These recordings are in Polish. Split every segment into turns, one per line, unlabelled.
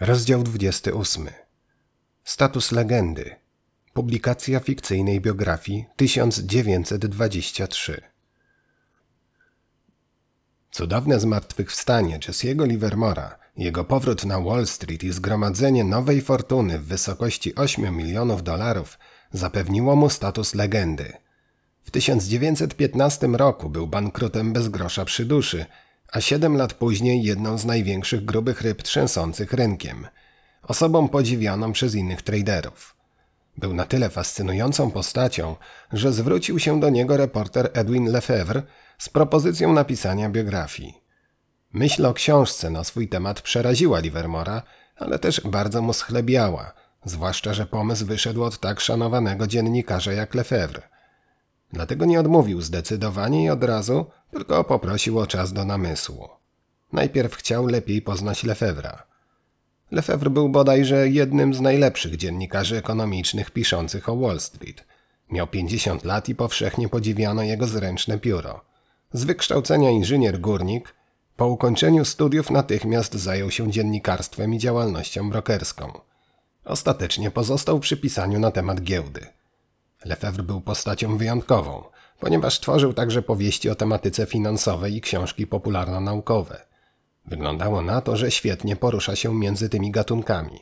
Rozdział 28. Status legendy. Publikacja fikcyjnej biografii 1923. Cudowne zmartwychwstanie Jesse'ego Livermora, jego powrót na Wall Street i zgromadzenie nowej fortuny w wysokości 8 milionów dolarów zapewniło mu status legendy. W 1915 roku był bankrutem bez grosza przy duszy, a siedem lat później jedną z największych grubych ryb trzęsących rynkiem, osobą podziwianą przez innych traderów. Był na tyle fascynującą postacią, że zwrócił się do niego reporter Edwin Lefebvre z propozycją napisania biografii. Myśl o książce na swój temat przeraziła Livermora, ale też bardzo mu schlebiała, zwłaszcza, że pomysł wyszedł od tak szanowanego dziennikarza jak Lefebvre. Dlatego nie odmówił zdecydowanie i od razu, tylko poprosił o czas do namysłu. Najpierw chciał lepiej poznać Lefebvre'a. Lefebvre był bodajże jednym z najlepszych dziennikarzy ekonomicznych piszących o Wall Street. Miał 50 lat i powszechnie podziwiano jego zręczne pióro. Z wykształcenia inżynier górnik, po ukończeniu studiów natychmiast zajął się dziennikarstwem i działalnością brokerską. Ostatecznie pozostał przy pisaniu na temat giełdy. Lefebvre był postacią wyjątkową, ponieważ tworzył także powieści o tematyce finansowej i książki popularno-naukowe. Wyglądało na to, że świetnie porusza się między tymi gatunkami.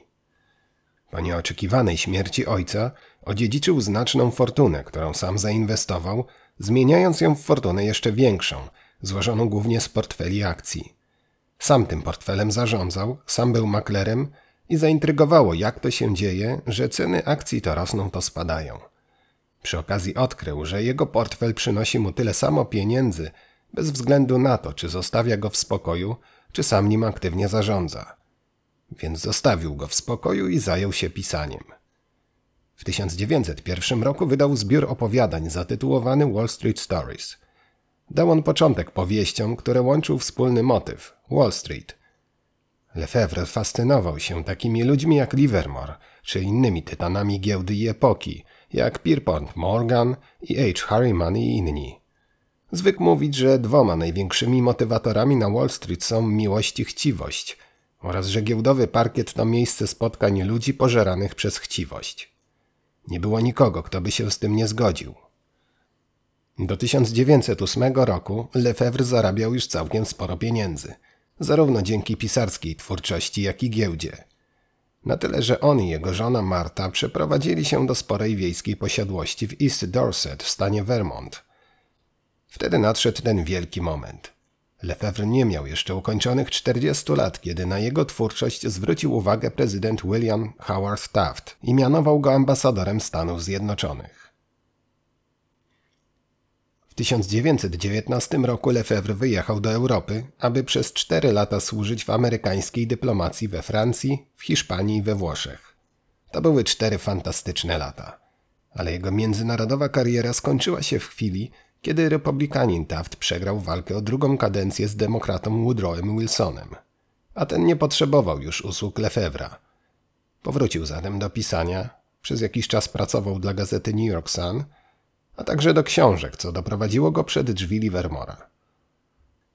Po nieoczekiwanej śmierci ojca odziedziczył znaczną fortunę, którą sam zainwestował, zmieniając ją w fortunę jeszcze większą, złożoną głównie z portfeli akcji. Sam tym portfelem zarządzał, sam był maklerem i zaintrygowało, jak to się dzieje, że ceny akcji to rosną, to spadają. Przy okazji odkrył, że jego portfel przynosi mu tyle samo pieniędzy, bez względu na to, czy zostawia go w spokoju, czy sam nim aktywnie zarządza. Więc zostawił go w spokoju i zajął się pisaniem. W 1901 roku wydał zbiór opowiadań zatytułowany Wall Street Stories. Dał on początek powieściom, które łączył wspólny motyw Wall Street. Lefebvre fascynował się takimi ludźmi jak Livermore, czy innymi tytanami giełdy i epoki, jak Pierpont Morgan i H. Harriman i inni. Zwykł mówić, że dwoma największymi motywatorami na Wall Street są miłość i chciwość oraz że giełdowy parkiet to miejsce spotkań ludzi pożeranych przez chciwość. Nie było nikogo, kto by się z tym nie zgodził. Do 1908 roku Lefebvre zarabiał już całkiem sporo pieniędzy, zarówno dzięki pisarskiej twórczości, jak i giełdzie. Na tyle, że on i jego żona Marta przeprowadzili się do sporej wiejskiej posiadłości w East Dorset w stanie Vermont – Wtedy nadszedł ten wielki moment. Lefebvre nie miał jeszcze ukończonych 40 lat, kiedy na jego twórczość zwrócił uwagę prezydent William Howard Taft i mianował go ambasadorem Stanów Zjednoczonych. W 1919 roku Lefebvre wyjechał do Europy, aby przez cztery lata służyć w amerykańskiej dyplomacji we Francji, w Hiszpanii i we Włoszech. To były cztery fantastyczne lata. Ale jego międzynarodowa kariera skończyła się w chwili, kiedy republikanin Taft przegrał walkę o drugą kadencję z demokratą Woodrowem Wilsonem, a ten nie potrzebował już usług Lefebvre'a. Powrócił zatem do pisania, przez jakiś czas pracował dla gazety New York Sun, a także do książek, co doprowadziło go przed drzwi Livermora.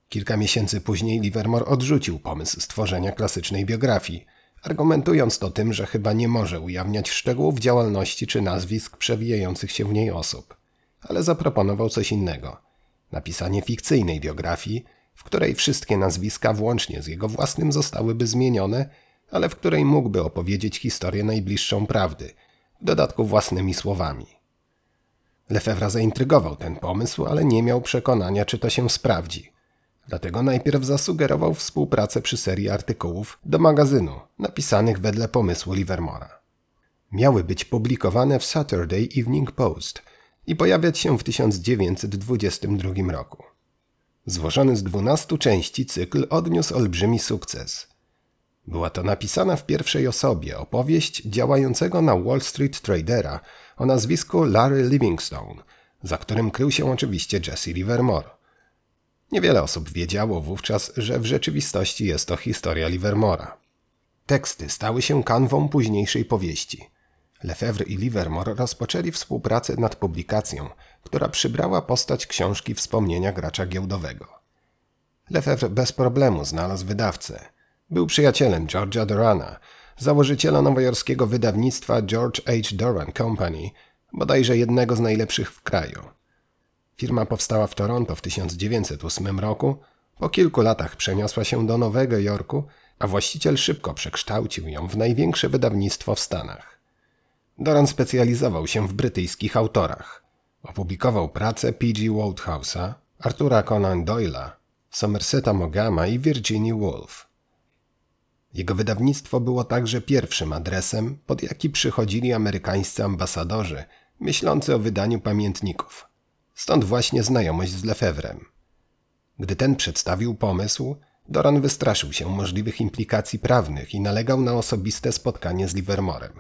Kilka miesięcy później Livermore odrzucił pomysł stworzenia klasycznej biografii, argumentując to tym, że chyba nie może ujawniać szczegółów działalności czy nazwisk przewijających się w niej osób ale zaproponował coś innego. Napisanie fikcyjnej biografii, w której wszystkie nazwiska włącznie z jego własnym zostałyby zmienione, ale w której mógłby opowiedzieć historię najbliższą prawdy, w dodatku własnymi słowami. Lefebvre zaintrygował ten pomysł, ale nie miał przekonania, czy to się sprawdzi. Dlatego najpierw zasugerował współpracę przy serii artykułów do magazynu, napisanych wedle pomysłu Livermora. Miały być publikowane w Saturday Evening Post – i pojawiać się w 1922 roku. Złożony z 12 części cykl odniósł olbrzymi sukces. Była to napisana w pierwszej osobie opowieść działającego na Wall Street tradera o nazwisku Larry Livingstone, za którym krył się oczywiście Jesse Livermore. Niewiele osób wiedziało wówczas, że w rzeczywistości jest to historia Livermora. Teksty stały się kanwą późniejszej powieści – Lefebvre i Livermore rozpoczęli współpracę nad publikacją, która przybrała postać książki wspomnienia gracza giełdowego. Lefebvre bez problemu znalazł wydawcę. Był przyjacielem George'a Dorana, założyciela nowojorskiego wydawnictwa George H. Doran Company, bodajże jednego z najlepszych w kraju. Firma powstała w Toronto w 1908 roku, po kilku latach przeniosła się do Nowego Jorku, a właściciel szybko przekształcił ją w największe wydawnictwo w Stanach. Doran specjalizował się w brytyjskich autorach. Opublikował pracę P.G. Woldhouse'a, Artura Conan Doyle'a, Somerseta Mogama i Virginia Woolf. Jego wydawnictwo było także pierwszym adresem, pod jaki przychodzili amerykańscy ambasadorzy, myślący o wydaniu pamiętników. Stąd właśnie znajomość z Lefebvrem. Gdy ten przedstawił pomysł, Doran wystraszył się możliwych implikacji prawnych i nalegał na osobiste spotkanie z Livermorem.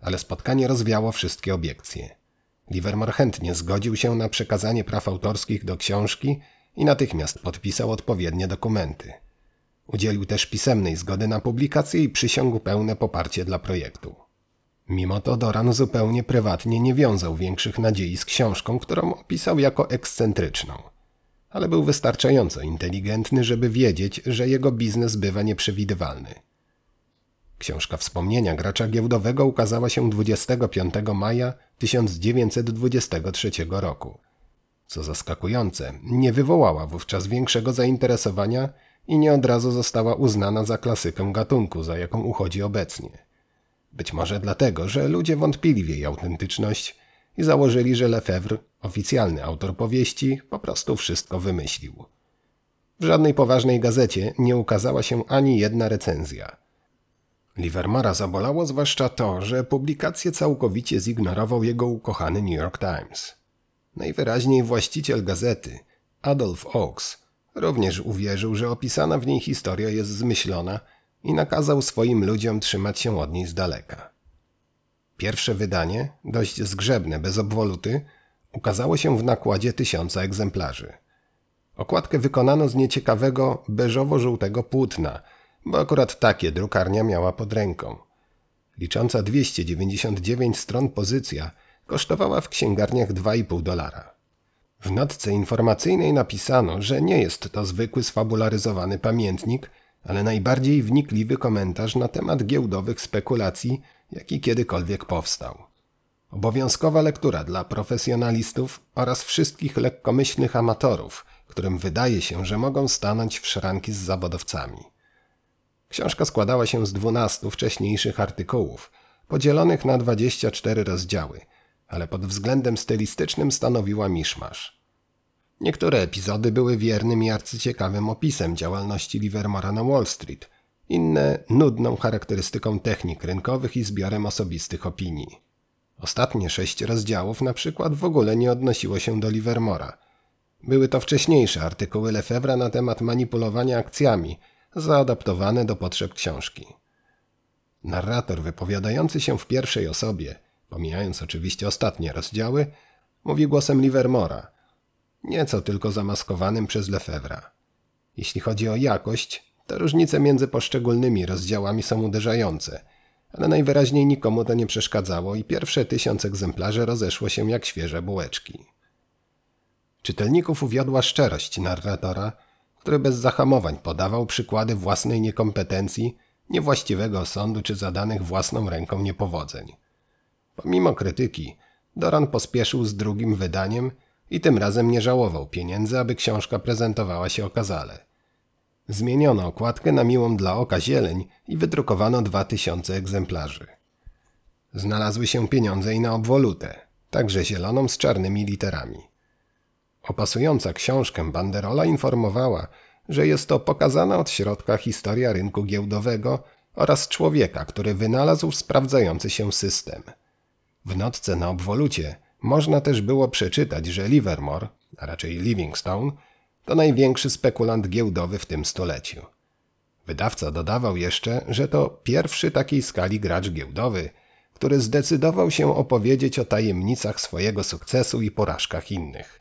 Ale spotkanie rozwiało wszystkie obiekcje. Livermore chętnie zgodził się na przekazanie praw autorskich do książki i natychmiast podpisał odpowiednie dokumenty. Udzielił też pisemnej zgody na publikację i przysiągł pełne poparcie dla projektu. Mimo to Doran zupełnie prywatnie nie wiązał większych nadziei z książką, którą opisał jako ekscentryczną. Ale był wystarczająco inteligentny, żeby wiedzieć, że jego biznes bywa nieprzewidywalny. Książka wspomnienia gracza giełdowego ukazała się 25 maja 1923 roku. Co zaskakujące, nie wywołała wówczas większego zainteresowania i nie od razu została uznana za klasykę gatunku, za jaką uchodzi obecnie. Być może dlatego, że ludzie wątpili w jej autentyczność i założyli, że Lefebvre, oficjalny autor powieści, po prostu wszystko wymyślił. W żadnej poważnej gazecie nie ukazała się ani jedna recenzja. Livermora zabolało zwłaszcza to, że publikację całkowicie zignorował jego ukochany New York Times. Najwyraźniej właściciel gazety, Adolf Oaks, również uwierzył, że opisana w niej historia jest zmyślona i nakazał swoim ludziom trzymać się od niej z daleka. Pierwsze wydanie, dość zgrzebne, bez obwoluty, ukazało się w nakładzie tysiąca egzemplarzy. Okładkę wykonano z nieciekawego, beżowo-żółtego płótna, bo akurat takie drukarnia miała pod ręką. Licząca 299 stron pozycja kosztowała w księgarniach 2,5 dolara. W notce informacyjnej napisano, że nie jest to zwykły sfabularyzowany pamiętnik, ale najbardziej wnikliwy komentarz na temat giełdowych spekulacji, jaki kiedykolwiek powstał. Obowiązkowa lektura dla profesjonalistów oraz wszystkich lekkomyślnych amatorów, którym wydaje się, że mogą stanąć w szranki z zawodowcami. Książka składała się z dwunastu wcześniejszych artykułów, podzielonych na 24 rozdziały, ale pod względem stylistycznym stanowiła miszmasz. Niektóre epizody były wiernym i arcyciekawym opisem działalności Livermora na Wall Street, inne nudną charakterystyką technik rynkowych i zbiorem osobistych opinii. Ostatnie sześć rozdziałów na przykład w ogóle nie odnosiło się do Livermora. Były to wcześniejsze artykuły Lefebvre na temat manipulowania akcjami, zaadaptowane do potrzeb książki. Narrator wypowiadający się w pierwszej osobie, pomijając oczywiście ostatnie rozdziały, mówi głosem Livermora – nieco tylko zamaskowanym przez Lefebvre. Jeśli chodzi o jakość, to różnice między poszczególnymi rozdziałami są uderzające, ale najwyraźniej nikomu to nie przeszkadzało i pierwsze tysiąc egzemplarzy rozeszło się jak świeże bułeczki. Czytelników uwiodła szczerość narratora, który bez zahamowań podawał przykłady własnej niekompetencji, niewłaściwego sądu czy zadanych własną ręką niepowodzeń. Pomimo krytyki, Doran pospieszył z drugim wydaniem i tym razem nie żałował pieniędzy, aby książka prezentowała się okazale. Zmieniono okładkę na miłą dla oka zieleń i wydrukowano dwa tysiące egzemplarzy. Znalazły się pieniądze i na obwolutę, także zieloną z czarnymi literami. Opasująca książkę banderola informowała, że jest to pokazana od środka historia rynku giełdowego oraz człowieka, który wynalazł sprawdzający się system. W notce na obwolucie można też było przeczytać, że Livermore, a raczej Livingstone, to największy spekulant giełdowy w tym stuleciu. Wydawca dodawał jeszcze, że to pierwszy takiej skali gracz giełdowy, który zdecydował się opowiedzieć o tajemnicach swojego sukcesu i porażkach innych.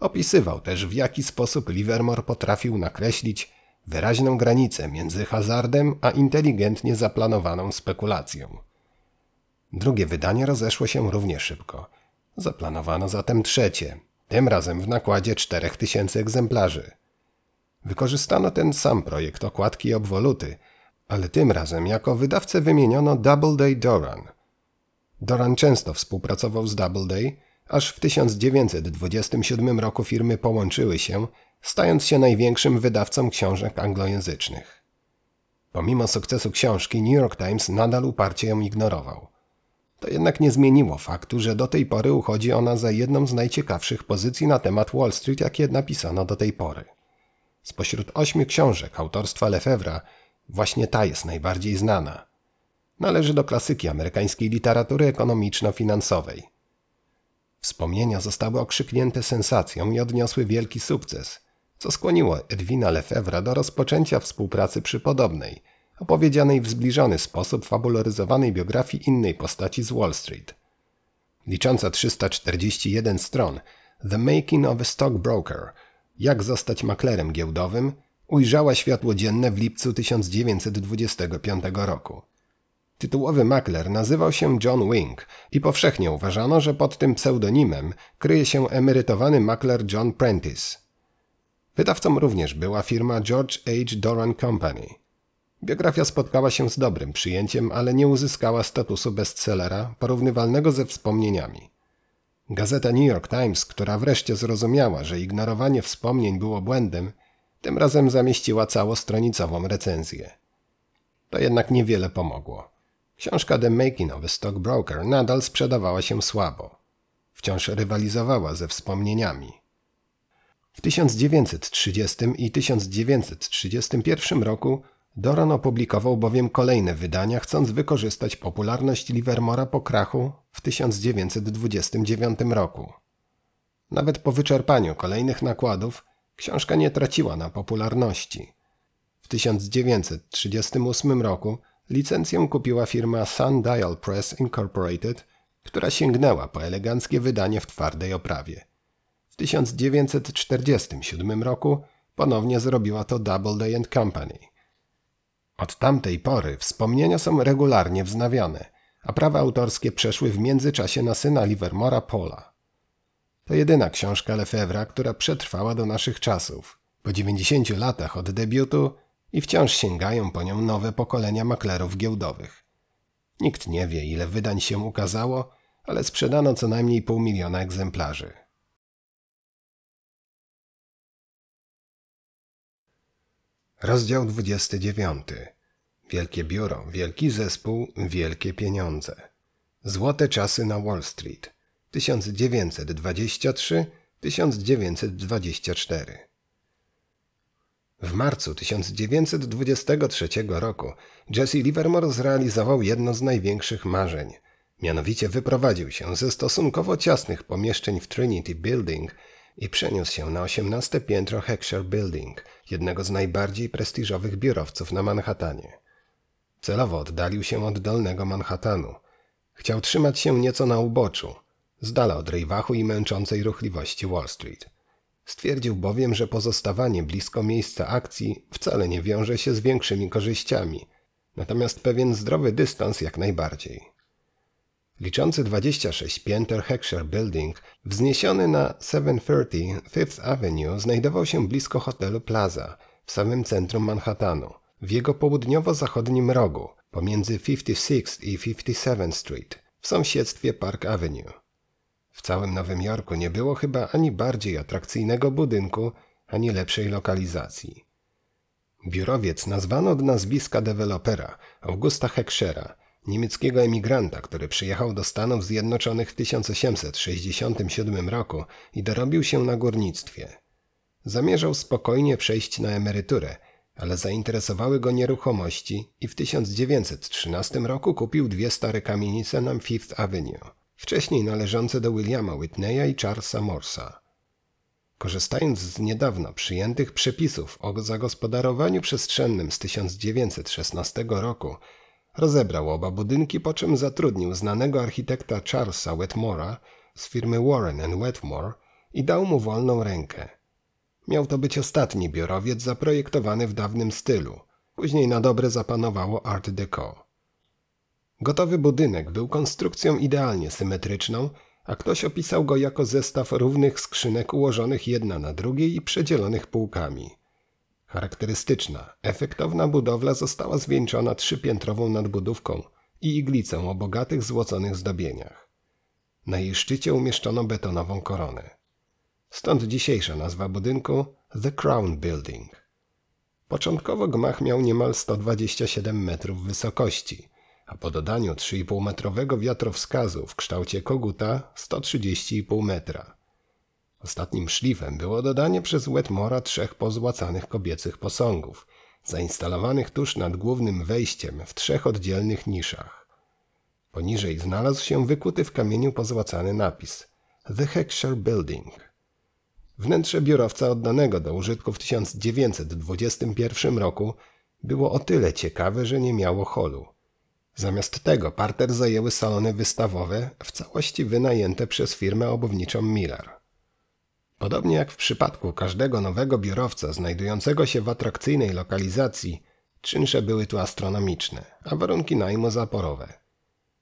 Opisywał też, w jaki sposób Livermore potrafił nakreślić wyraźną granicę między hazardem a inteligentnie zaplanowaną spekulacją. Drugie wydanie rozeszło się równie szybko – Zaplanowano zatem trzecie, tym razem w nakładzie czterech tysięcy egzemplarzy. Wykorzystano ten sam projekt okładki i obwoluty, ale tym razem jako wydawcę wymieniono Doubleday Doran. Doran często współpracował z Doubleday, aż w 1927 roku firmy połączyły się, stając się największym wydawcą książek anglojęzycznych. Pomimo sukcesu książki, New York Times nadal uparcie ją ignorował. To jednak nie zmieniło faktu, że do tej pory uchodzi ona za jedną z najciekawszych pozycji na temat Wall Street, jakie napisano do tej pory. Spośród ośmiu książek autorstwa Lefebvre'a właśnie ta jest najbardziej znana. Należy do klasyki amerykańskiej literatury ekonomiczno-finansowej. Wspomnienia zostały okrzyknięte sensacją i odniosły wielki sukces, co skłoniło Edwina Lefebvre do rozpoczęcia współpracy przy podobnej, opowiedzianej w zbliżony sposób fabularyzowanej biografii innej postaci z Wall Street. Licząca 341 stron, The Making of a Stockbroker – jak zostać maklerem giełdowym, ujrzała światło dzienne w lipcu 1925 roku. Tytułowy makler nazywał się John Wing i powszechnie uważano, że pod tym pseudonimem kryje się emerytowany makler John Prentice. Wydawcą również była firma George H. Doran Company. Biografia spotkała się z dobrym przyjęciem, ale nie uzyskała statusu bestsellera porównywalnego ze wspomnieniami. Gazeta New York Times, która wreszcie zrozumiała, że ignorowanie wspomnień było błędem, tym razem zamieściła całostronicową recenzję. To jednak niewiele pomogło. Książka The Making of a Stockbroker nadal sprzedawała się słabo. Wciąż rywalizowała ze wspomnieniami. W 1930 i 1931 roku Doran opublikował bowiem kolejne wydania, chcąc wykorzystać popularność Livermora po krachu w 1929 roku. Nawet po wyczerpaniu kolejnych nakładów książka nie traciła na popularności. W 1938 roku licencję kupiła firma Sundial Press Incorporated, która sięgnęła po eleganckie wydanie w twardej oprawie. W 1947 roku ponownie zrobiła to Doubleday Company – od tamtej pory wspomnienia są regularnie wznawiane, a prawa autorskie przeszły w międzyczasie na syna Livermora Paula. To jedyna książka Lefebvre'a, która przetrwała do naszych czasów, po 90 latach od debiutu i wciąż sięgają po nią nowe pokolenia maklerów giełdowych. Nikt nie wie, ile wydań się ukazało, ale sprzedano co najmniej pół miliona egzemplarzy. Rozdział 29. Wielkie biuro, wielki zespół, wielkie pieniądze. Złote czasy na Wall Street. 1923-1924. W marcu 1923 roku Jesse Livermore zrealizował jedno z największych marzeń. Mianowicie wyprowadził się ze stosunkowo ciasnych pomieszczeń w Trinity Building i przeniósł się na 18 piętro Heckscher Building, jednego z najbardziej prestiżowych biurowców na Manhattanie. Celowo oddalił się od dolnego Manhattanu. Chciał trzymać się nieco na uboczu, z dala od rejwachu i męczącej ruchliwości Wall Street. Stwierdził bowiem, że pozostawanie blisko miejsca akcji wcale nie wiąże się z większymi korzyściami, natomiast pewien zdrowy dystans jak najbardziej. Liczący 26 pięter Heckscher Building, wzniesiony na 730 Fifth Avenue, znajdował się blisko hotelu Plaza, w samym centrum Manhattanu, w jego południowo-zachodnim rogu, pomiędzy 56 i 57 Street, w sąsiedztwie Park Avenue. W całym Nowym Jorku nie było chyba ani bardziej atrakcyjnego budynku, ani lepszej lokalizacji. Biurowiec nazwano od nazwiska dewelopera Augusta Heckschera, niemieckiego emigranta, który przyjechał do Stanów Zjednoczonych w 1867 roku i dorobił się na górnictwie. Zamierzał spokojnie przejść na emeryturę, ale zainteresowały go nieruchomości i w 1913 roku kupił dwie stare kamienice na Fifth Avenue, wcześniej należące do Williama Whitneya i Charlesa Morsa. Korzystając z niedawno przyjętych przepisów o zagospodarowaniu przestrzennym z 1916 roku, rozebrał oba budynki, po czym zatrudnił znanego architekta Charlesa Wetmora z firmy Warren Wetmore i dał mu wolną rękę. Miał to być ostatni biurowiec zaprojektowany w dawnym stylu. Później na dobre zapanowało Art Deco. Gotowy budynek był konstrukcją idealnie symetryczną, a ktoś opisał go jako zestaw równych skrzynek ułożonych jedna na drugiej i przedzielonych półkami. Charakterystyczna, efektowna budowla została zwieńczona trzypiętrową nadbudówką i iglicą o bogatych złoconych zdobieniach. Na jej szczycie umieszczono betonową koronę. Stąd dzisiejsza nazwa budynku The Crown Building. Początkowo gmach miał niemal 127 metrów wysokości, a po dodaniu 3,5-metrowego wiatrowskazu w kształcie koguta 130,5 metra. Ostatnim szlifem było dodanie przez Wetmora trzech pozłacanych kobiecych posągów, zainstalowanych tuż nad głównym wejściem w trzech oddzielnych niszach. Poniżej znalazł się wykuty w kamieniu pozłacany napis The Heckscher Building. Wnętrze biurowca oddanego do użytku w 1921 roku było o tyle ciekawe, że nie miało holu. Zamiast tego parter zajęły salony wystawowe, w całości wynajęte przez firmę obuwniczą Miller. Podobnie jak w przypadku każdego nowego biurowca znajdującego się w atrakcyjnej lokalizacji, czynsze były tu astronomiczne, a warunki najmu zaporowe.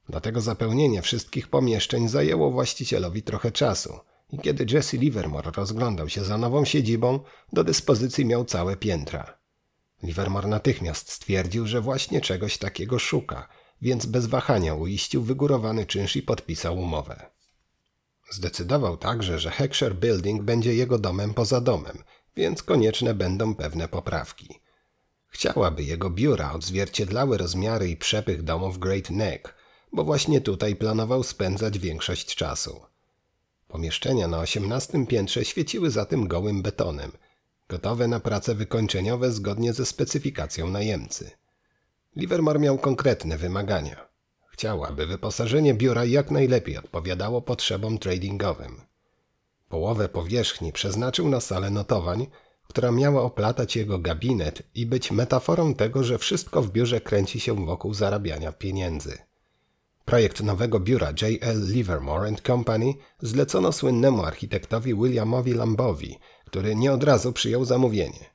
Dlatego zapełnienie wszystkich pomieszczeń zajęło właścicielowi trochę czasu i kiedy Jesse Livermore rozglądał się za nową siedzibą, do dyspozycji miał całe piętra. Livermore natychmiast stwierdził, że właśnie czegoś takiego szuka, więc bez wahania uiścił wygórowany czynsz i podpisał umowę. Zdecydował także, że Heckscher Building będzie jego domem poza domem, więc konieczne będą pewne poprawki. Chciałaby jego biura odzwierciedlały rozmiary i przepych domów Great Neck, bo właśnie tutaj planował spędzać większość czasu. Pomieszczenia na osiemnastym piętrze świeciły za tym gołym betonem, gotowe na prace wykończeniowe zgodnie ze specyfikacją najemcy. Livermore miał konkretne wymagania. Chciał, aby wyposażenie biura jak najlepiej odpowiadało potrzebom tradingowym. Połowę powierzchni przeznaczył na salę notowań, która miała oplatać jego gabinet i być metaforą tego, że wszystko w biurze kręci się wokół zarabiania pieniędzy. Projekt nowego biura J.L. Livermore Company zlecono słynnemu architektowi Williamowi Lambowi, który nie od razu przyjął zamówienie.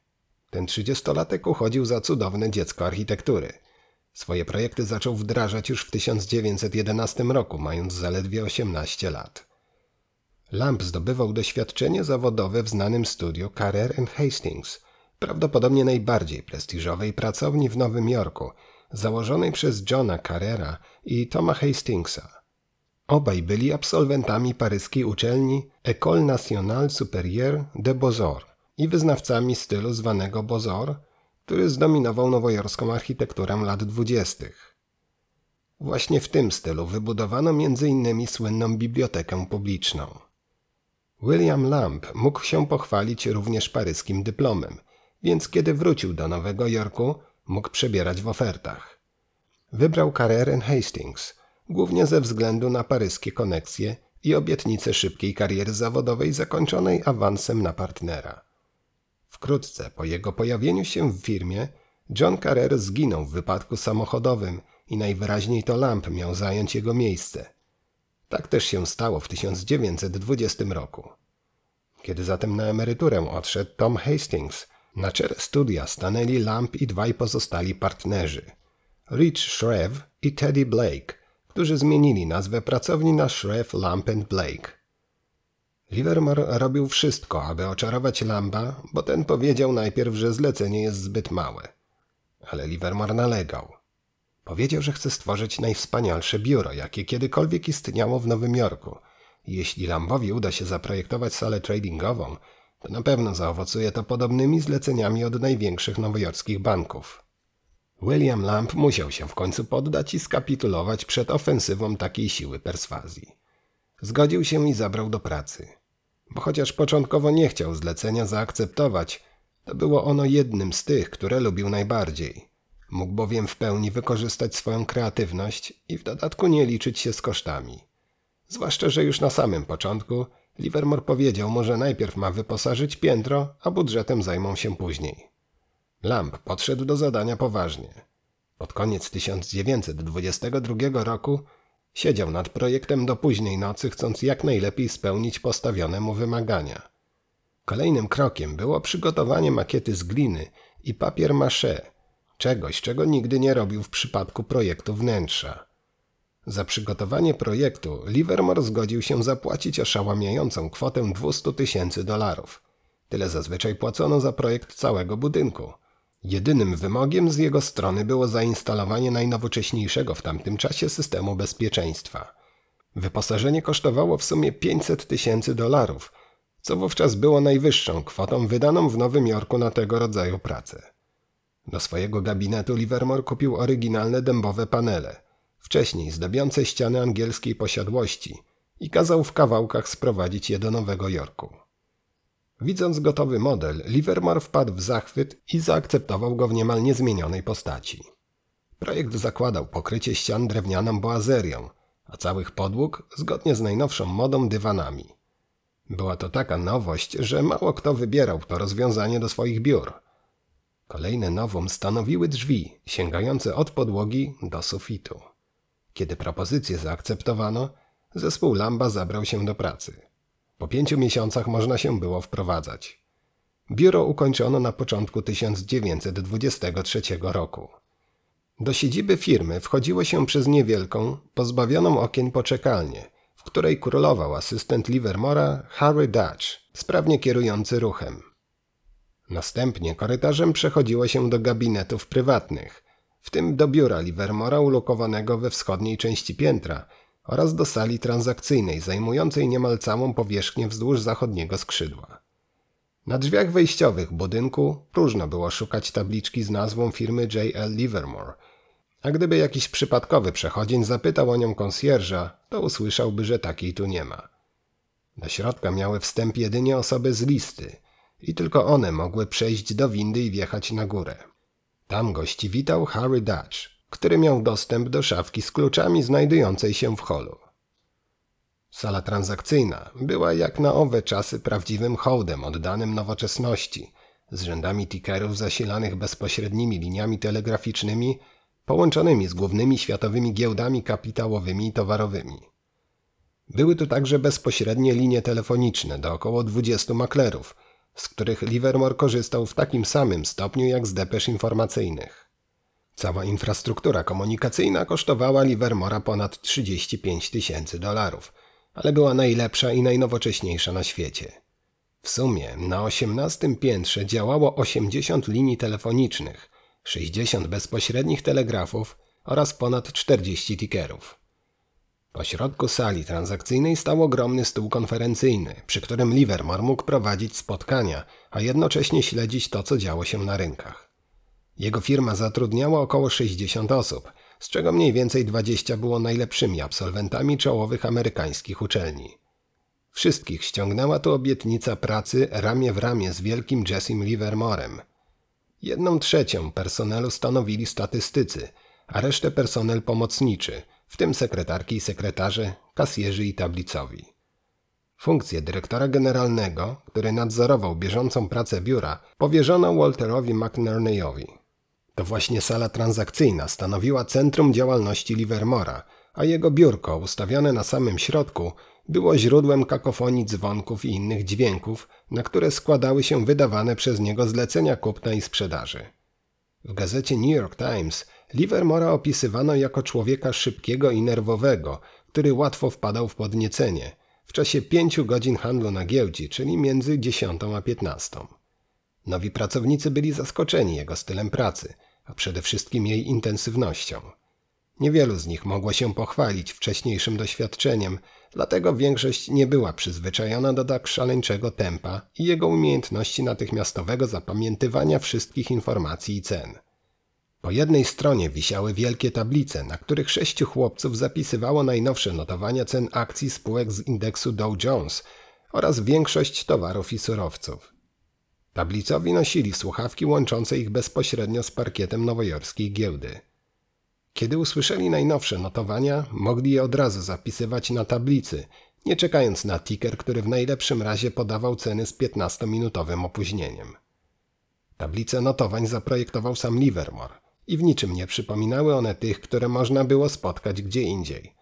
Ten trzydziestolatek uchodził za cudowne dziecko architektury – Swoje projekty zaczął wdrażać już w 1911 roku, mając zaledwie 18 lat. Lamp zdobywał doświadczenie zawodowe w znanym studiu Carrer Hastings, prawdopodobnie najbardziej prestiżowej pracowni w Nowym Jorku, założonej przez Johna Carrera i Toma Hastingsa. Obaj byli absolwentami paryskiej uczelni École Nationale Supérieure de Beaux-Arts i wyznawcami stylu zwanego Beaux-Arts, który zdominował nowojorską architekturę lat dwudziestych. Właśnie w tym stylu wybudowano m.in. słynną bibliotekę publiczną. William Lamb mógł się pochwalić również paryskim dyplomem, więc kiedy wrócił do Nowego Jorku, mógł przebierać w ofertach. Wybrał karierę Hastings, głównie ze względu na paryskie koneksje i obietnicę szybkiej kariery zawodowej zakończonej awansem na partnera. Wkrótce po jego pojawieniu się w firmie, John Carrer zginął w wypadku samochodowym i najwyraźniej to Lamp miał zająć jego miejsce. Tak też się stało w 1920 roku. Kiedy zatem na emeryturę odszedł Tom Hastings, na czele studia stanęli Lamp i dwaj pozostali partnerzy – Rich Shreve i Teddy Blake, którzy zmienili nazwę pracowni na Shreve Lamp Blake. Livermore robił wszystko, aby oczarować Lamba, bo ten powiedział najpierw, że zlecenie jest zbyt małe. Ale Livermore nalegał. Powiedział, że chce stworzyć najwspanialsze biuro, jakie kiedykolwiek istniało w Nowym Jorku. Jeśli Lambowi uda się zaprojektować salę tradingową, to na pewno zaowocuje to podobnymi zleceniami od największych nowojorskich banków. William Lamb musiał się w końcu poddać i skapitulować przed ofensywą takiej siły perswazji. Zgodził się i zabrał do pracy bo chociaż początkowo nie chciał zlecenia zaakceptować, to było ono jednym z tych, które lubił najbardziej. Mógł bowiem w pełni wykorzystać swoją kreatywność i w dodatku nie liczyć się z kosztami. Zwłaszcza, że już na samym początku Livermore powiedział mu, że najpierw ma wyposażyć piętro, a budżetem zajmą się później. Lamp podszedł do zadania poważnie. Pod koniec 1922 roku Siedział nad projektem do późnej nocy, chcąc jak najlepiej spełnić postawione mu wymagania. Kolejnym krokiem było przygotowanie makiety z gliny i papier maché, czegoś, czego nigdy nie robił w przypadku projektu wnętrza. Za przygotowanie projektu Livermore zgodził się zapłacić oszałamiającą kwotę 200 tysięcy dolarów. Tyle zazwyczaj płacono za projekt całego budynku. Jedynym wymogiem z jego strony było zainstalowanie najnowocześniejszego w tamtym czasie systemu bezpieczeństwa. Wyposażenie kosztowało w sumie 500 tysięcy dolarów, co wówczas było najwyższą kwotą wydaną w Nowym Jorku na tego rodzaju pracę. Do swojego gabinetu Livermore kupił oryginalne dębowe panele, wcześniej zdobiące ściany angielskiej posiadłości i kazał w kawałkach sprowadzić je do Nowego Jorku. Widząc gotowy model, Livermore wpadł w zachwyt i zaakceptował go w niemal niezmienionej postaci. Projekt zakładał pokrycie ścian drewnianą boazerią, a całych podłóg zgodnie z najnowszą modą dywanami. Była to taka nowość, że mało kto wybierał to rozwiązanie do swoich biur. Kolejne nowum stanowiły drzwi, sięgające od podłogi do sufitu. Kiedy propozycję zaakceptowano, zespół Lamba zabrał się do pracy. Po pięciu miesiącach można się było wprowadzać. Biuro ukończono na początku 1923 roku. Do siedziby firmy wchodziło się przez niewielką, pozbawioną okien poczekalnię, w której królował asystent Livermora Harry Dutch, sprawnie kierujący ruchem. Następnie korytarzem przechodziło się do gabinetów prywatnych, w tym do biura Livermora ulokowanego we wschodniej części piętra oraz do sali transakcyjnej zajmującej niemal całą powierzchnię wzdłuż zachodniego skrzydła. Na drzwiach wejściowych budynku próżno było szukać tabliczki z nazwą firmy J.L. Livermore, a gdyby jakiś przypadkowy przechodzień zapytał o nią konsjerża, to usłyszałby, że takiej tu nie ma. Do środka miały wstęp jedynie osoby z listy i tylko one mogły przejść do windy i wjechać na górę. Tam gości witał Harry Dutch, który miał dostęp do szafki z kluczami znajdującej się w holu. Sala transakcyjna była jak na owe czasy prawdziwym hołdem oddanym nowoczesności, z rzędami tickerów zasilanych bezpośrednimi liniami telegraficznymi połączonymi z głównymi światowymi giełdami kapitałowymi i towarowymi. Były tu także bezpośrednie linie telefoniczne do około 20 maklerów, z których Livermore korzystał w takim samym stopniu jak z depesz informacyjnych. Cała infrastruktura komunikacyjna kosztowała Livermora ponad 35 tysięcy dolarów, ale była najlepsza i najnowocześniejsza na świecie. W sumie na 18 piętrze działało 80 linii telefonicznych, 60 bezpośrednich telegrafów oraz ponad 40 tickerów. Po środku sali transakcyjnej stał ogromny stół konferencyjny, przy którym Livermore mógł prowadzić spotkania, a jednocześnie śledzić to, co działo się na rynkach. Jego firma zatrudniała około 60 osób, z czego mniej więcej 20 było najlepszymi absolwentami czołowych amerykańskich uczelni. Wszystkich ściągnęła tu obietnica pracy ramię w ramię z wielkim Jessim Livermorem. Jedną trzecią personelu stanowili statystycy, a resztę personel pomocniczy, w tym sekretarki i sekretarze, kasjerzy i tablicowi. Funkcję dyrektora generalnego, który nadzorował bieżącą pracę biura, powierzono Walterowi McNerneyowi. To właśnie sala transakcyjna stanowiła centrum działalności Livermora, a jego biurko, ustawione na samym środku, było źródłem kakofonii dzwonków i innych dźwięków, na które składały się wydawane przez niego zlecenia kupna i sprzedaży. W gazecie New York Times Livermora opisywano jako człowieka szybkiego i nerwowego, który łatwo wpadał w podniecenie w czasie pięciu godzin handlu na giełdzie, czyli między 10 a 15. Nowi pracownicy byli zaskoczeni jego stylem pracy, a przede wszystkim jej intensywnością. Niewielu z nich mogło się pochwalić wcześniejszym doświadczeniem, dlatego większość nie była przyzwyczajona do tak szaleńczego tempa i jego umiejętności natychmiastowego zapamiętywania wszystkich informacji i cen. Po jednej stronie wisiały wielkie tablice, na których sześciu chłopców zapisywało najnowsze notowania cen akcji spółek z indeksu Dow Jones oraz większość towarów i surowców. Tablicowi nosili słuchawki łączące ich bezpośrednio z parkietem nowojorskiej giełdy. Kiedy usłyszeli najnowsze notowania, mogli je od razu zapisywać na tablicy, nie czekając na ticker, który w najlepszym razie podawał ceny z 15-minutowym opóźnieniem. Tablice notowań zaprojektował sam Livermore i w niczym nie przypominały one tych, które można było spotkać gdzie indziej.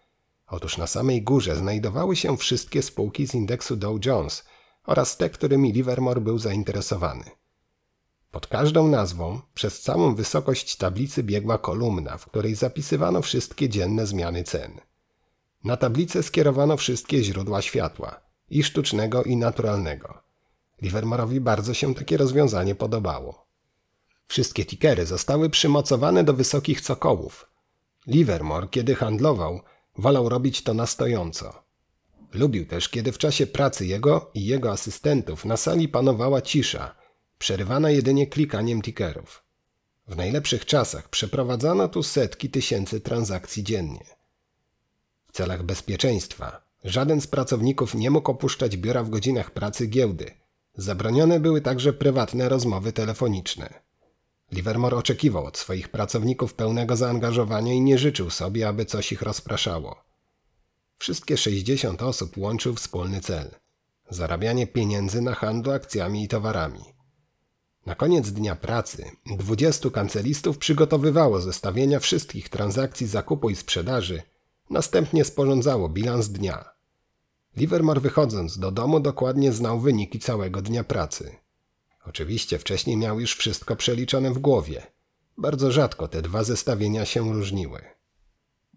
Otóż na samej górze znajdowały się wszystkie spółki z indeksu Dow Jones oraz te, którymi Livermore był zainteresowany. Pod każdą nazwą przez całą wysokość tablicy biegła kolumna, w której zapisywano wszystkie dzienne zmiany cen. Na tablicę skierowano wszystkie źródła światła, i sztucznego, i naturalnego. Livermore'owi bardzo się takie rozwiązanie podobało. Wszystkie tickery zostały przymocowane do wysokich cokołów. Livermore, kiedy handlował, wolał robić to na stojąco. Lubił też, kiedy w czasie pracy jego i jego asystentów na sali panowała cisza, przerywana jedynie klikaniem tickerów. W najlepszych czasach przeprowadzano tu setki tysięcy transakcji dziennie. W celach bezpieczeństwa żaden z pracowników nie mógł opuszczać biura w godzinach pracy giełdy. Zabronione były także prywatne rozmowy telefoniczne. Livermore oczekiwał od swoich pracowników pełnego zaangażowania i nie życzył sobie, aby coś ich rozpraszało. Wszystkie 60 osób łączył wspólny cel zarabianie pieniędzy na handlu akcjami i towarami. Na koniec dnia pracy 20 kancelistów przygotowywało zestawienia wszystkich transakcji zakupu i sprzedaży, następnie sporządzało bilans dnia. Livermore wychodząc do domu dokładnie znał wyniki całego dnia pracy. Oczywiście wcześniej miał już wszystko przeliczone w głowie. Bardzo rzadko te dwa zestawienia się różniły.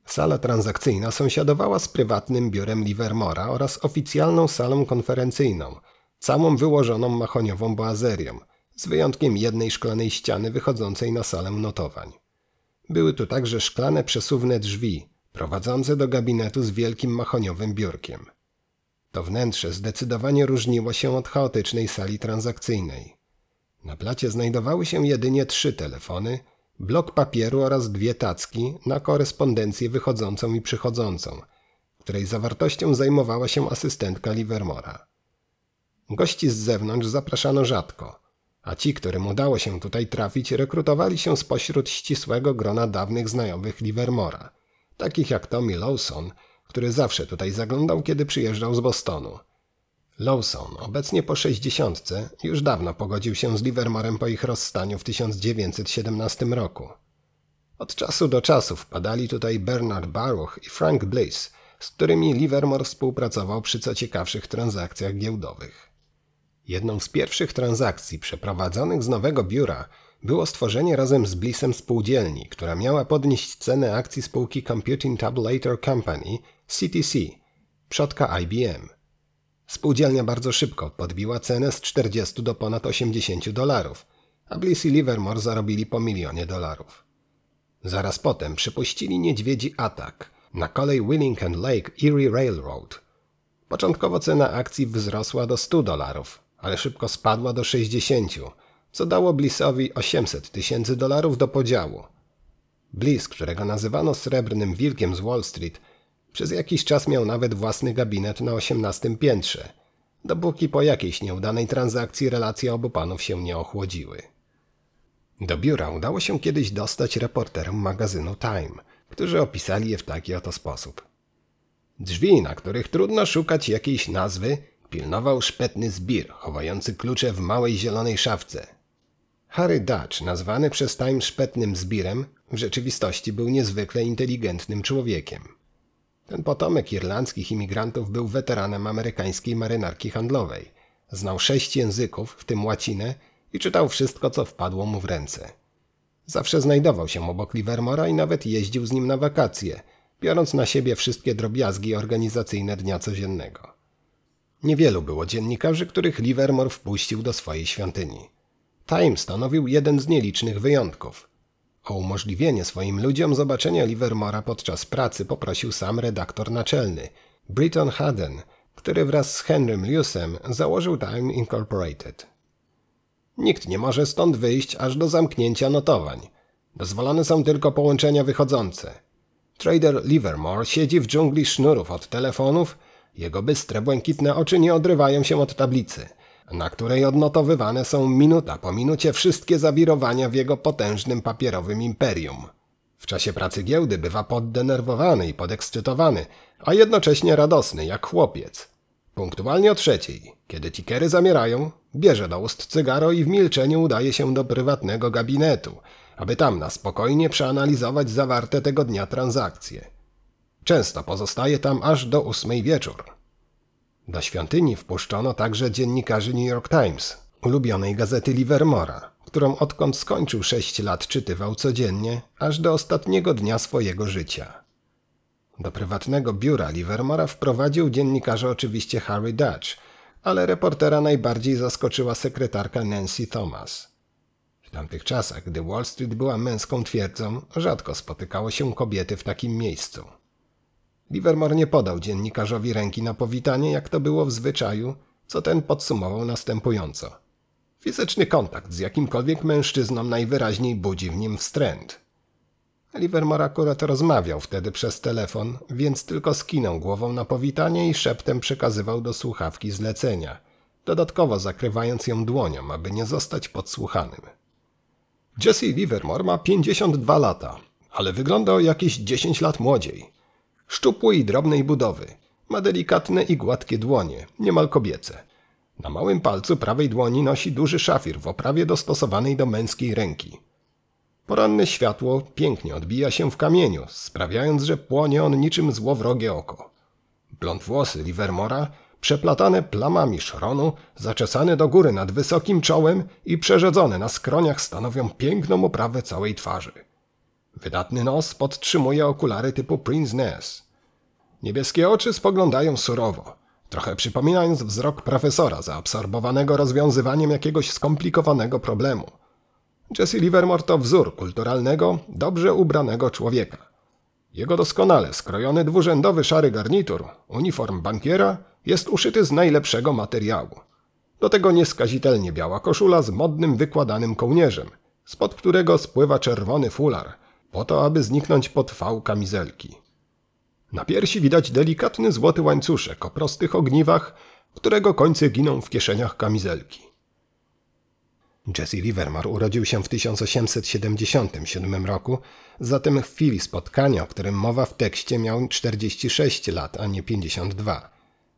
Sala transakcyjna sąsiadowała z prywatnym biurem Livermora oraz oficjalną salą konferencyjną, całą wyłożoną mahoniową boazerią, z wyjątkiem jednej szklanej ściany wychodzącej na salę notowań. Były tu także szklane przesuwne drzwi, prowadzące do gabinetu z wielkim mahoniowym biurkiem. To wnętrze zdecydowanie różniło się od chaotycznej sali transakcyjnej. Na placie znajdowały się jedynie trzy telefony, blok papieru oraz dwie tacki na korespondencję wychodzącą i przychodzącą, której zawartością zajmowała się asystentka Livermora. Gości z zewnątrz zapraszano rzadko, a ci, którym udało się tutaj trafić, rekrutowali się spośród ścisłego grona dawnych znajomych Livermora, takich jak Tommy Lawson, który zawsze tutaj zaglądał, kiedy przyjeżdżał z Bostonu – Lawson, obecnie po sześćdziesiątce, już dawno pogodził się z Livermorem po ich rozstaniu w 1917 roku. Od czasu do czasu wpadali tutaj Bernard Baruch i Frank Bliss, z którymi Livermore współpracował przy co ciekawszych transakcjach giełdowych. Jedną z pierwszych transakcji przeprowadzonych z nowego biura było stworzenie razem z Blissem spółdzielni, która miała podnieść cenę akcji spółki Computing Tabulator Company, CTC, przodka IBM – Spółdzielnia bardzo szybko podbiła cenę z 40 do ponad 80 dolarów, a Bliss i Livermore zarobili po milionie dolarów. Zaraz potem przypuścili niedźwiedzi atak na kolej Willing and Lake Erie Railroad. Początkowo cena akcji wzrosła do 100 dolarów, ale szybko spadła do 60, co dało Blissowi 800 tysięcy dolarów do podziału. Bliss, którego nazywano srebrnym wilkiem z Wall Street, przez jakiś czas miał nawet własny gabinet na osiemnastym piętrze, dopóki po jakiejś nieudanej transakcji relacje obu panów się nie ochłodziły. Do biura udało się kiedyś dostać reporterom magazynu Time, którzy opisali je w taki oto sposób. Drzwi, na których trudno szukać jakiejś nazwy, pilnował szpetny zbir, chowający klucze w małej zielonej szafce. Harry Dutch, nazwany przez Time szpetnym zbirem, w rzeczywistości był niezwykle inteligentnym człowiekiem. Ten potomek irlandzkich imigrantów był weteranem amerykańskiej marynarki handlowej. Znał sześć języków, w tym łacinę, i czytał wszystko, co wpadło mu w ręce. Zawsze znajdował się obok Livermora i nawet jeździł z nim na wakacje, biorąc na siebie wszystkie drobiazgi organizacyjne dnia codziennego. Niewielu było dziennikarzy, których Livermore wpuścił do swojej świątyni. Time stanowił jeden z nielicznych wyjątków – o umożliwienie swoim ludziom zobaczenia Livermora podczas pracy poprosił sam redaktor naczelny, Britton Haden, który wraz z Henrym Lewsem założył Time Incorporated. Nikt nie może stąd wyjść aż do zamknięcia notowań. Dozwolone są tylko połączenia wychodzące. Trader Livermore siedzi w dżungli sznurów od telefonów, jego bystre, błękitne oczy nie odrywają się od tablicy – na której odnotowywane są minuta po minucie wszystkie zawirowania w jego potężnym papierowym imperium. W czasie pracy giełdy bywa poddenerwowany i podekscytowany, a jednocześnie radosny jak chłopiec. Punktualnie o trzeciej, kiedy tikery zamierają, bierze do ust cygaro i w milczeniu udaje się do prywatnego gabinetu, aby tam na spokojnie przeanalizować zawarte tego dnia transakcje. Często pozostaje tam aż do ósmej wieczór. Do świątyni wpuszczono także dziennikarzy New York Times, ulubionej gazety Livermora, którą odkąd skończył sześć lat czytywał codziennie, aż do ostatniego dnia swojego życia. Do prywatnego biura Livermora wprowadził dziennikarza oczywiście Harry Dutch, ale reportera najbardziej zaskoczyła sekretarka Nancy Thomas. W tamtych czasach, gdy Wall Street była męską twierdzą, rzadko spotykało się kobiety w takim miejscu. Livermore nie podał dziennikarzowi ręki na powitanie, jak to było w zwyczaju, co ten podsumował następująco. Fizyczny kontakt z jakimkolwiek mężczyzną najwyraźniej budzi w nim wstręt. Livermore akurat rozmawiał wtedy przez telefon, więc tylko skinął głową na powitanie i szeptem przekazywał do słuchawki zlecenia, dodatkowo zakrywając ją dłonią, aby nie zostać podsłuchanym. Jesse Livermore ma 52 lata, ale wygląda o jakieś 10 lat młodziej. Szczupły i drobnej budowy. Ma delikatne i gładkie dłonie, niemal kobiece. Na małym palcu prawej dłoni nosi duży szafir w oprawie dostosowanej do męskiej ręki. Poranne światło pięknie odbija się w kamieniu, sprawiając, że płonie on niczym złowrogie oko. Blond włosy Livermora, przeplatane plamami szronu, zaczesane do góry nad wysokim czołem i przerzedzone na skroniach stanowią piękną oprawę całej twarzy. Wydatny nos podtrzymuje okulary typu Prince Ness. Niebieskie oczy spoglądają surowo, trochę przypominając wzrok profesora zaabsorbowanego rozwiązywaniem jakiegoś skomplikowanego problemu. Jesse Livermore to wzór kulturalnego, dobrze ubranego człowieka. Jego doskonale skrojony dwurzędowy szary garnitur, uniform bankiera, jest uszyty z najlepszego materiału. Do tego nieskazitelnie biała koszula z modnym wykładanym kołnierzem, spod którego spływa czerwony fular, po to aby zniknąć pod fał kamizelki. Na piersi widać delikatny złoty łańcuszek o prostych ogniwach, którego końce giną w kieszeniach kamizelki. Jesse Livermore urodził się w 1877 roku, zatem w chwili spotkania, o którym mowa w tekście, miał 46 lat, a nie 52.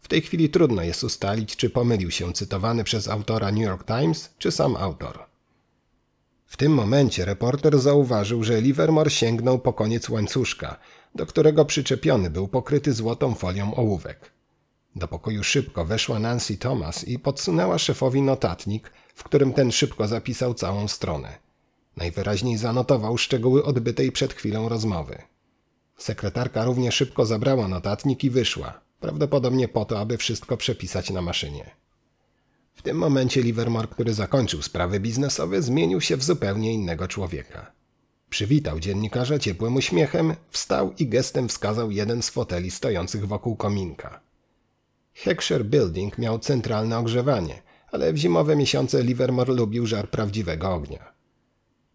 W tej chwili trudno jest ustalić, czy pomylił się cytowany przez autora New York Times, czy sam autor. W tym momencie reporter zauważył, że Livermore sięgnął po koniec łańcuszka, do którego przyczepiony był pokryty złotą folią ołówek. Do pokoju szybko weszła Nancy Thomas i podsunęła szefowi notatnik, w którym ten szybko zapisał całą stronę. Najwyraźniej zanotował szczegóły odbytej przed chwilą rozmowy. Sekretarka równie szybko zabrała notatnik i wyszła, prawdopodobnie po to, aby wszystko przepisać na maszynie. W tym momencie Livermore, który zakończył sprawy biznesowe, zmienił się w zupełnie innego człowieka. Przywitał dziennikarza ciepłym uśmiechem, wstał i gestem wskazał jeden z foteli stojących wokół kominka. Heckscher Building miał centralne ogrzewanie, ale w zimowe miesiące Livermore lubił żar prawdziwego ognia.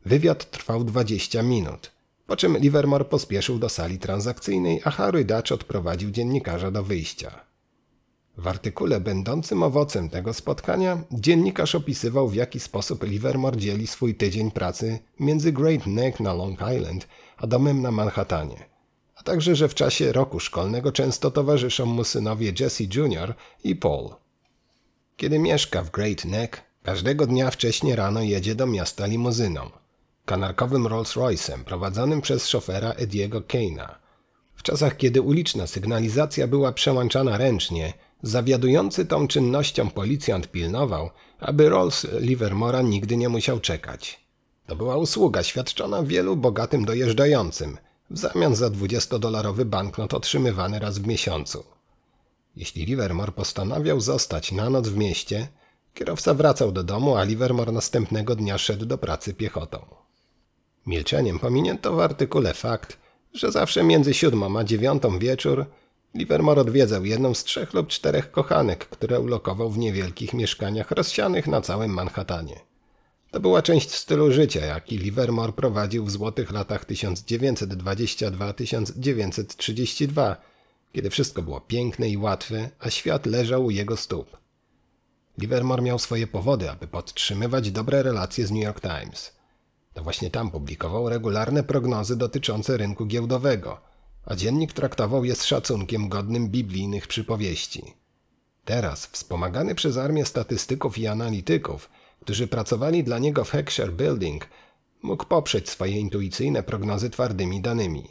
Wywiad trwał 20 minut, po czym Livermore pospieszył do sali transakcyjnej, a Harry Dutch odprowadził dziennikarza do wyjścia. W artykule będącym owocem tego spotkania dziennikarz opisywał w jaki sposób Livermore dzieli swój tydzień pracy między Great Neck na Long Island a domem na Manhattanie, a także że w czasie roku szkolnego często towarzyszą mu synowie Jesse Jr. i Paul. Kiedy mieszka w Great Neck, każdego dnia wcześnie rano jedzie do miasta limuzyną, kanarkowym Rolls-Royce'em prowadzonym przez szofera Ediego Kane'a. W czasach, kiedy uliczna sygnalizacja była przełączana ręcznie, zawiadujący tą czynnością policjant pilnował, aby Rolls Livermora nigdy nie musiał czekać. To była usługa świadczona wielu bogatym dojeżdżającym, w zamian za 20-dolarowy banknot otrzymywany raz w miesiącu. Jeśli Livermore postanawiał zostać na noc w mieście, kierowca wracał do domu, a Livermore następnego dnia szedł do pracy piechotą. Milczeniem pominięto w artykule fakt, że zawsze między siódmą a dziewiątą wieczór Livermore odwiedzał jedną z trzech lub czterech kochanek, które ulokował w niewielkich mieszkaniach rozsianych na całym Manhattanie. To była część stylu życia, jaki Livermore prowadził w złotych latach 1922-1932, kiedy wszystko było piękne i łatwe, a świat leżał u jego stóp. Livermore miał swoje powody, aby podtrzymywać dobre relacje z New York Times. To właśnie tam publikował regularne prognozy dotyczące rynku giełdowego, a dziennik traktował je z szacunkiem godnym biblijnych przypowieści. Teraz, wspomagany przez armię statystyków i analityków, którzy pracowali dla niego w Heckscher Building, mógł poprzeć swoje intuicyjne prognozy twardymi danymi.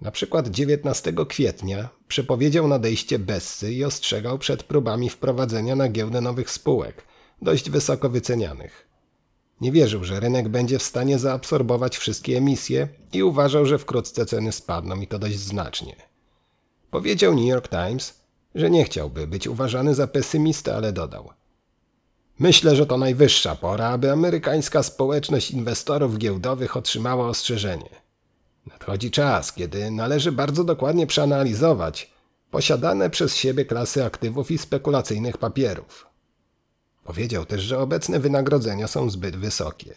Na przykład 19 kwietnia przepowiedział nadejście Bessy i ostrzegał przed próbami wprowadzenia na giełdę nowych spółek, dość wysoko wycenianych. Nie wierzył, że rynek będzie w stanie zaabsorbować wszystkie emisje i uważał, że wkrótce ceny spadną i to dość znacznie. Powiedział New York Times, że nie chciałby być uważany za pesymistę, ale dodał. Myślę, że to najwyższa pora, aby amerykańska społeczność inwestorów giełdowych otrzymała ostrzeżenie. Nadchodzi czas, kiedy należy bardzo dokładnie przeanalizować posiadane przez siebie klasy aktywów i spekulacyjnych papierów. Powiedział też, że obecne wynagrodzenia są zbyt wysokie.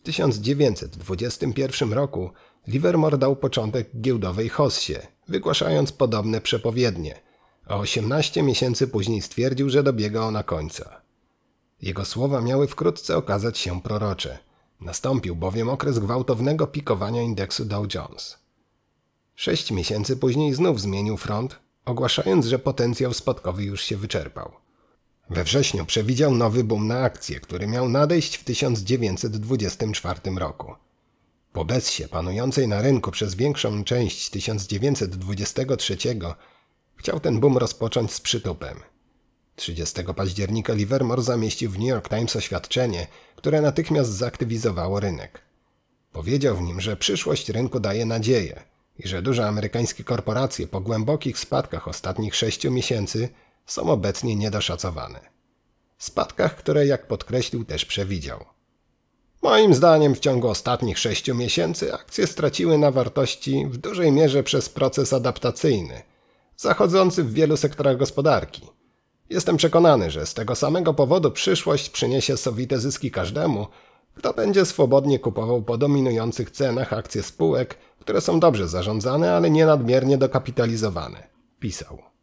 W 1921 roku Livermore dał początek giełdowej hossie, wygłaszając podobne przepowiednie, a 18 miesięcy później stwierdził, że dobiega ona końca. Jego słowa miały wkrótce okazać się prorocze. Nastąpił bowiem okres gwałtownego pikowania indeksu Dow Jones. Sześć miesięcy później znów zmienił front, ogłaszając, że potencjał spadkowy już się wyczerpał. We wrześniu przewidział nowy boom na akcje, który miał nadejść w 1924 roku. Po bezsie panującej na rynku przez większą część 1923 chciał ten boom rozpocząć z przytupem. 30 października Livermore zamieścił w New York Times oświadczenie, które natychmiast zaktywizowało rynek. Powiedział w nim, że przyszłość rynku daje nadzieję i że duże amerykańskie korporacje po głębokich spadkach ostatnich sześciu miesięcy są obecnie niedoszacowane. Spadkach, które, jak podkreślił, też przewidział. Moim zdaniem w ciągu ostatnich sześciu miesięcy akcje straciły na wartości w dużej mierze przez proces adaptacyjny, zachodzący w wielu sektorach gospodarki. Jestem przekonany, że z tego samego powodu przyszłość przyniesie sowite zyski każdemu, kto będzie swobodnie kupował po dominujących cenach akcje spółek, które są dobrze zarządzane, ale nie nadmiernie dokapitalizowane. Pisał.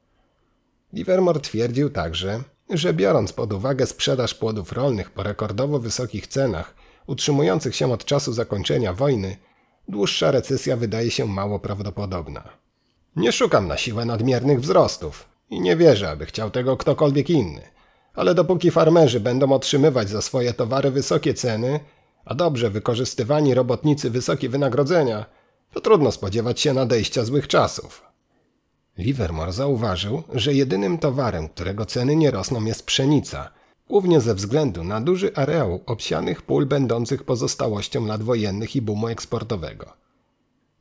Livermore twierdził także, że biorąc pod uwagę sprzedaż płodów rolnych po rekordowo wysokich cenach, utrzymujących się od czasu zakończenia wojny, dłuższa recesja wydaje się mało prawdopodobna. Nie szukam na siłę nadmiernych wzrostów i nie wierzę, aby chciał tego ktokolwiek inny, ale dopóki farmerzy będą otrzymywać za swoje towary wysokie ceny, a dobrze wykorzystywani robotnicy wysokie wynagrodzenia, to trudno spodziewać się nadejścia złych czasów. Livermore zauważył, że jedynym towarem, którego ceny nie rosną jest pszenica, głównie ze względu na duży areał obsianych pól będących pozostałością lat wojennych i boomu eksportowego.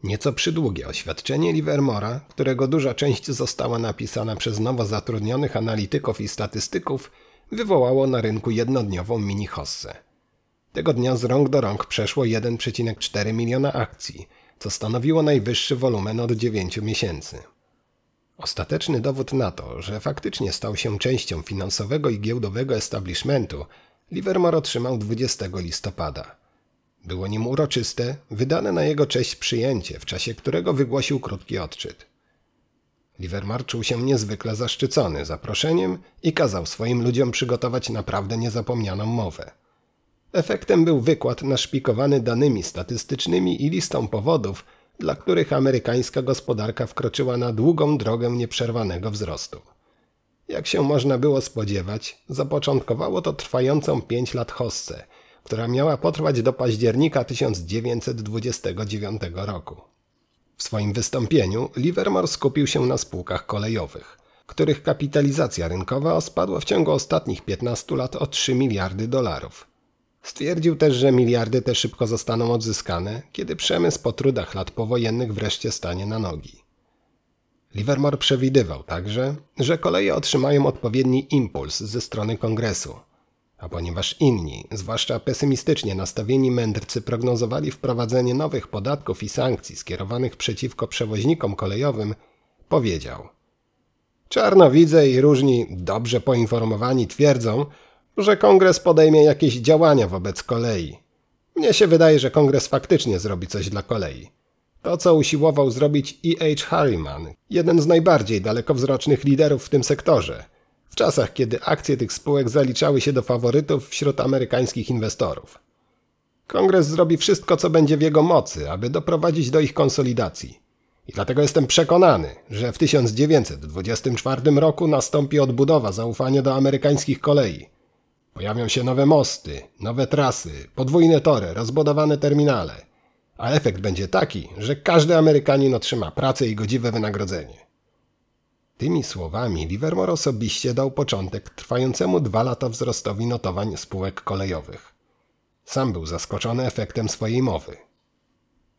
Nieco przydługie oświadczenie Livermora, którego duża część została napisana przez nowo zatrudnionych analityków i statystyków, wywołało na rynku jednodniową mini-hossę. Tego dnia z rąk do rąk przeszło 1,4 miliona akcji, co stanowiło najwyższy wolumen od 9 miesięcy. Ostateczny dowód na to, że faktycznie stał się częścią finansowego i giełdowego establishmentu, Livermore otrzymał 20 listopada. Było nim uroczyste, wydane na jego cześć przyjęcie, w czasie którego wygłosił krótki odczyt. Livermore czuł się niezwykle zaszczycony zaproszeniem i kazał swoim ludziom przygotować naprawdę niezapomnianą mowę. Efektem był wykład naszpikowany danymi statystycznymi i listą powodów, dla których amerykańska gospodarka wkroczyła na długą drogę nieprzerwanego wzrostu. Jak się można było spodziewać, zapoczątkowało to trwającą pięć lat hossę, która miała potrwać do października 1929 roku. W swoim wystąpieniu Livermore skupił się na spółkach kolejowych, których kapitalizacja rynkowa spadła w ciągu ostatnich 15 lat o 3 miliardy dolarów – Stwierdził też, że miliardy te szybko zostaną odzyskane, kiedy przemysł po trudach lat powojennych wreszcie stanie na nogi. Livermore przewidywał także, że koleje otrzymają odpowiedni impuls ze strony kongresu, a ponieważ inni, zwłaszcza pesymistycznie nastawieni mędrcy prognozowali wprowadzenie nowych podatków i sankcji skierowanych przeciwko przewoźnikom kolejowym, powiedział: Czarnowidze i różni dobrze poinformowani twierdzą, że kongres podejmie jakieś działania wobec kolei. Mnie się wydaje, że kongres faktycznie zrobi coś dla kolei. To, co usiłował zrobić E. H. Harriman, jeden z najbardziej dalekowzrocznych liderów w tym sektorze, w czasach, kiedy akcje tych spółek zaliczały się do faworytów wśród amerykańskich inwestorów. Kongres zrobi wszystko, co będzie w jego mocy, aby doprowadzić do ich konsolidacji. I dlatego jestem przekonany, że w 1924 roku nastąpi odbudowa zaufania do amerykańskich kolei. Pojawią się nowe mosty, nowe trasy, podwójne tory, rozbudowane terminale. A efekt będzie taki, że każdy Amerykanin otrzyma pracę i godziwe wynagrodzenie. Tymi słowami Livermore osobiście dał początek trwającemu dwa lata wzrostowi notowań spółek kolejowych. Sam był zaskoczony efektem swojej mowy.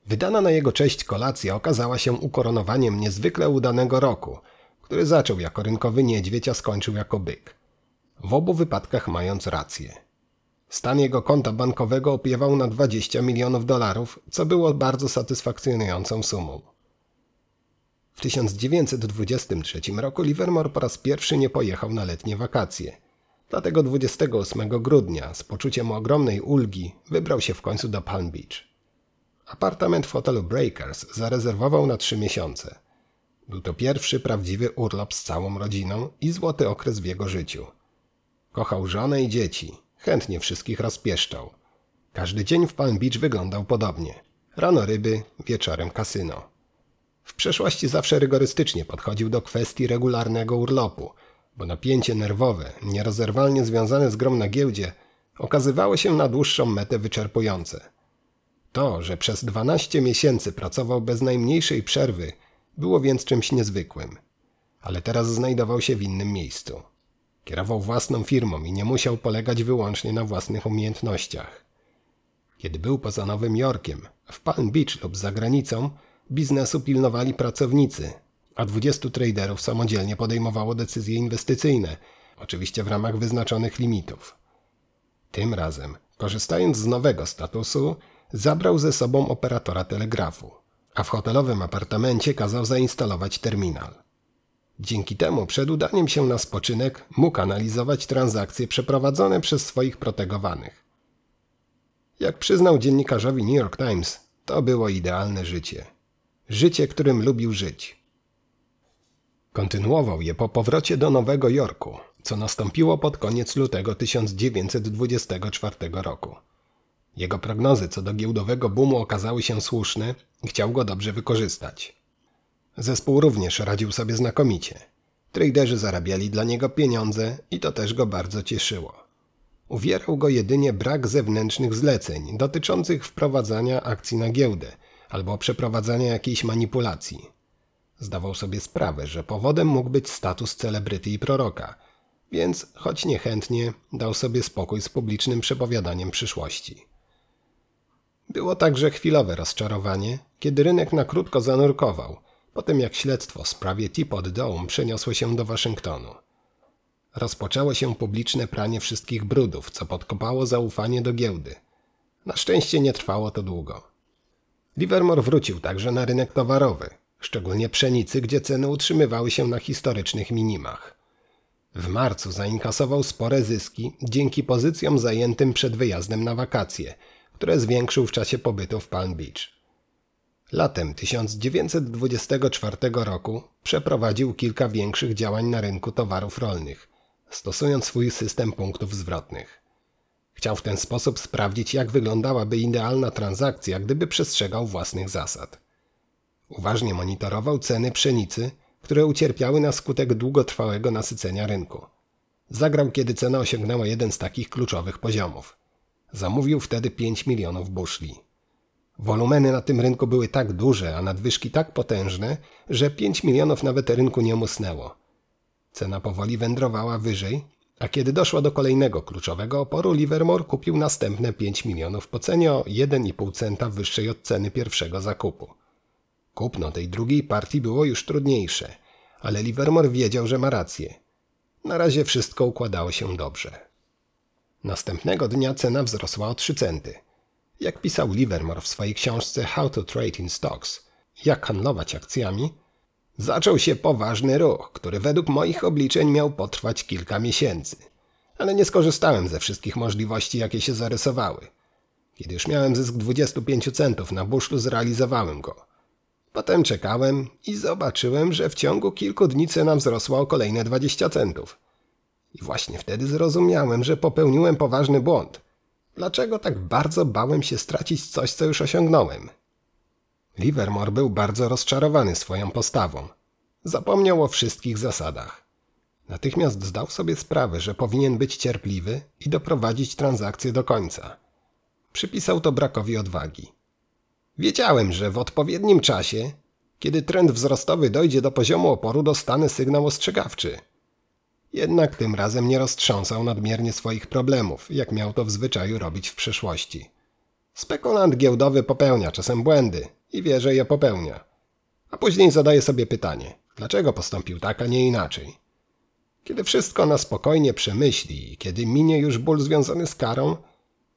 Wydana na jego cześć kolacja okazała się ukoronowaniem niezwykle udanego roku – który zaczął jako rynkowy niedźwiedź, a skończył jako byk. W obu wypadkach mając rację. Stan jego konta bankowego opiewał na 20 milionów dolarów, co było bardzo satysfakcjonującą sumą. W 1923 roku Livermore po raz pierwszy nie pojechał na letnie wakacje. Dlatego 28 grudnia, z poczuciem ogromnej ulgi, wybrał się w końcu do Palm Beach. Apartament w hotelu Breakers zarezerwował na trzy miesiące. Był to pierwszy prawdziwy urlop z całą rodziną i złoty okres w jego życiu. Kochał żonę i dzieci, chętnie wszystkich rozpieszczał. Każdy dzień w Palm Beach wyglądał podobnie. Rano ryby, wieczorem kasyno. W przeszłości zawsze rygorystycznie podchodził do kwestii regularnego urlopu, bo napięcie nerwowe, nierozerwalnie związane z grom na giełdzie, okazywało się na dłuższą metę wyczerpujące. To, że przez 12 miesięcy pracował bez najmniejszej przerwy, było więc czymś niezwykłym. Ale teraz znajdował się w innym miejscu. Kierował własną firmą i nie musiał polegać wyłącznie na własnych umiejętnościach. Kiedy był poza Nowym Jorkiem, w Palm Beach lub za granicą, biznesu pilnowali pracownicy, a 20 traderów samodzielnie podejmowało decyzje inwestycyjne, oczywiście w ramach wyznaczonych limitów. Tym razem, korzystając z nowego statusu, zabrał ze sobą operatora telegrafu, a w hotelowym apartamencie kazał zainstalować terminal. Dzięki temu przed udaniem się na spoczynek mógł analizować transakcje przeprowadzone przez swoich protegowanych. Jak przyznał dziennikarzowi New York Times, to było idealne życie. Życie, którym lubił żyć. Kontynuował je po powrocie do Nowego Jorku, co nastąpiło pod koniec lutego 1924 roku. Jego prognozy co do giełdowego boomu okazały się słuszne i chciał go dobrze wykorzystać. Zespół również radził sobie znakomicie. Traderzy zarabiali dla niego pieniądze i to też go bardzo cieszyło. Uwierał go jedynie brak zewnętrznych zleceń dotyczących wprowadzania akcji na giełdę albo przeprowadzania jakiejś manipulacji. Zdawał sobie sprawę, że powodem mógł być status celebryty i proroka, więc choć niechętnie dał sobie spokój z publicznym przepowiadaniem przyszłości. Było także chwilowe rozczarowanie, kiedy rynek na krótko zanurkował, po tym jak śledztwo w sprawie Teapot Dome przeniosło się do Waszyngtonu. Rozpoczęło się publiczne pranie wszystkich brudów, co podkopało zaufanie do giełdy. Na szczęście nie trwało to długo. Livermore wrócił także na rynek towarowy, szczególnie pszenicy, gdzie ceny utrzymywały się na historycznych minimach. W marcu zainkasował spore zyski dzięki pozycjom zajętym przed wyjazdem na wakacje – które zwiększył w czasie pobytu w Palm Beach. Latem 1924 roku przeprowadził kilka większych działań na rynku towarów rolnych, stosując swój system punktów zwrotnych. Chciał w ten sposób sprawdzić, jak wyglądałaby idealna transakcja, gdyby przestrzegał własnych zasad. Uważnie monitorował ceny pszenicy, które ucierpiały na skutek długotrwałego nasycenia rynku. Zagrał, kiedy cena osiągnęła jeden z takich kluczowych poziomów – Zamówił wtedy 5 milionów buszli. Wolumeny na tym rynku były tak duże, a nadwyżki tak potężne, że 5 milionów nawet rynku nie musnęło. Cena powoli wędrowała wyżej, a kiedy doszło do kolejnego kluczowego oporu, Livermore kupił następne 5 milionów po cenie o 1,5 centa wyższej od ceny pierwszego zakupu. Kupno tej drugiej partii było już trudniejsze, ale Livermore wiedział, że ma rację. Na razie wszystko układało się dobrze. Następnego dnia cena wzrosła o 3 centy. Jak pisał Livermore w swojej książce How to Trade in Stocks, jak handlować akcjami, zaczął się poważny ruch, który według moich obliczeń miał potrwać kilka miesięcy. Ale nie skorzystałem ze wszystkich możliwości, jakie się zarysowały. Kiedy już miałem zysk 25 centów na buszlu, zrealizowałem go. Potem czekałem i zobaczyłem, że w ciągu kilku dni cena wzrosła o kolejne 20 centów. I właśnie wtedy zrozumiałem, że popełniłem poważny błąd. Dlaczego tak bardzo bałem się stracić coś, co już osiągnąłem? Livermore był bardzo rozczarowany swoją postawą. Zapomniał o wszystkich zasadach. Natychmiast zdał sobie sprawę, że powinien być cierpliwy i doprowadzić transakcję do końca. Przypisał to brakowi odwagi. Wiedziałem, że w odpowiednim czasie, kiedy trend wzrostowy dojdzie do poziomu oporu, dostanę sygnał ostrzegawczy – jednak tym razem nie roztrząsał nadmiernie swoich problemów, jak miał to w zwyczaju robić w przyszłości. Spekulant giełdowy popełnia czasem błędy i wie, że je popełnia. A później zadaje sobie pytanie, Dlaczego postąpił tak, a nie inaczej? Kiedy wszystko na spokojnie przemyśli i kiedy minie już ból związany z karą,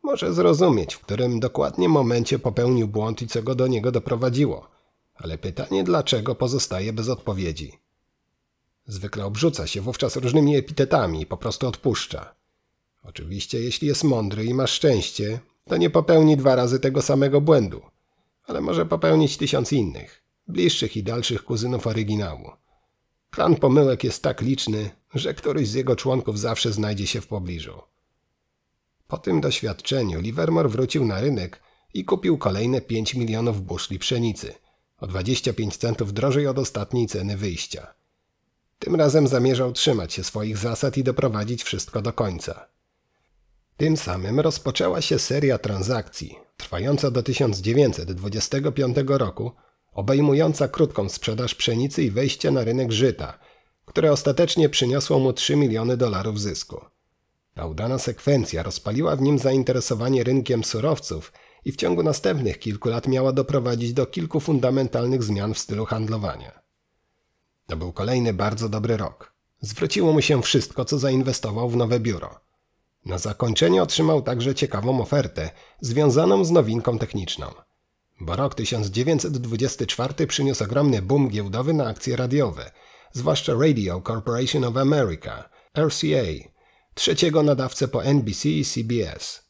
może zrozumieć, w którym dokładnie momencie popełnił błąd i co go do niego doprowadziło. Ale pytanie dlaczego pozostaje bez odpowiedzi. Zwykle obrzuca się wówczas różnymi epitetami i po prostu odpuszcza. Oczywiście, jeśli jest mądry i ma szczęście, to nie popełni dwa razy tego samego błędu, ale może popełnić tysiąc innych, bliższych i dalszych kuzynów oryginału. Klan pomyłek jest tak liczny, że któryś z jego członków zawsze znajdzie się w pobliżu. Po tym doświadczeniu Livermore wrócił na rynek i kupił kolejne 5 milionów buszli pszenicy, o 25 centów drożej od ostatniej ceny wyjścia. Tym razem zamierzał trzymać się swoich zasad i doprowadzić wszystko do końca. Tym samym rozpoczęła się seria transakcji, trwająca do 1925 roku, obejmująca krótką sprzedaż pszenicy i wejście na rynek żyta, które ostatecznie przyniosło mu 3 miliony dolarów zysku. Ta udana sekwencja rozpaliła w nim zainteresowanie rynkiem surowców i w ciągu następnych kilku lat miała doprowadzić do kilku fundamentalnych zmian w stylu handlowania. To był kolejny bardzo dobry rok. Zwróciło mu się wszystko, co zainwestował w nowe biuro. Na zakończenie otrzymał także ciekawą ofertę związaną z nowinką techniczną. Bo rok 1924 przyniósł ogromny boom giełdowy na akcje radiowe, zwłaszcza Radio Corporation of America, RCA, trzeciego nadawcę po NBC i CBS.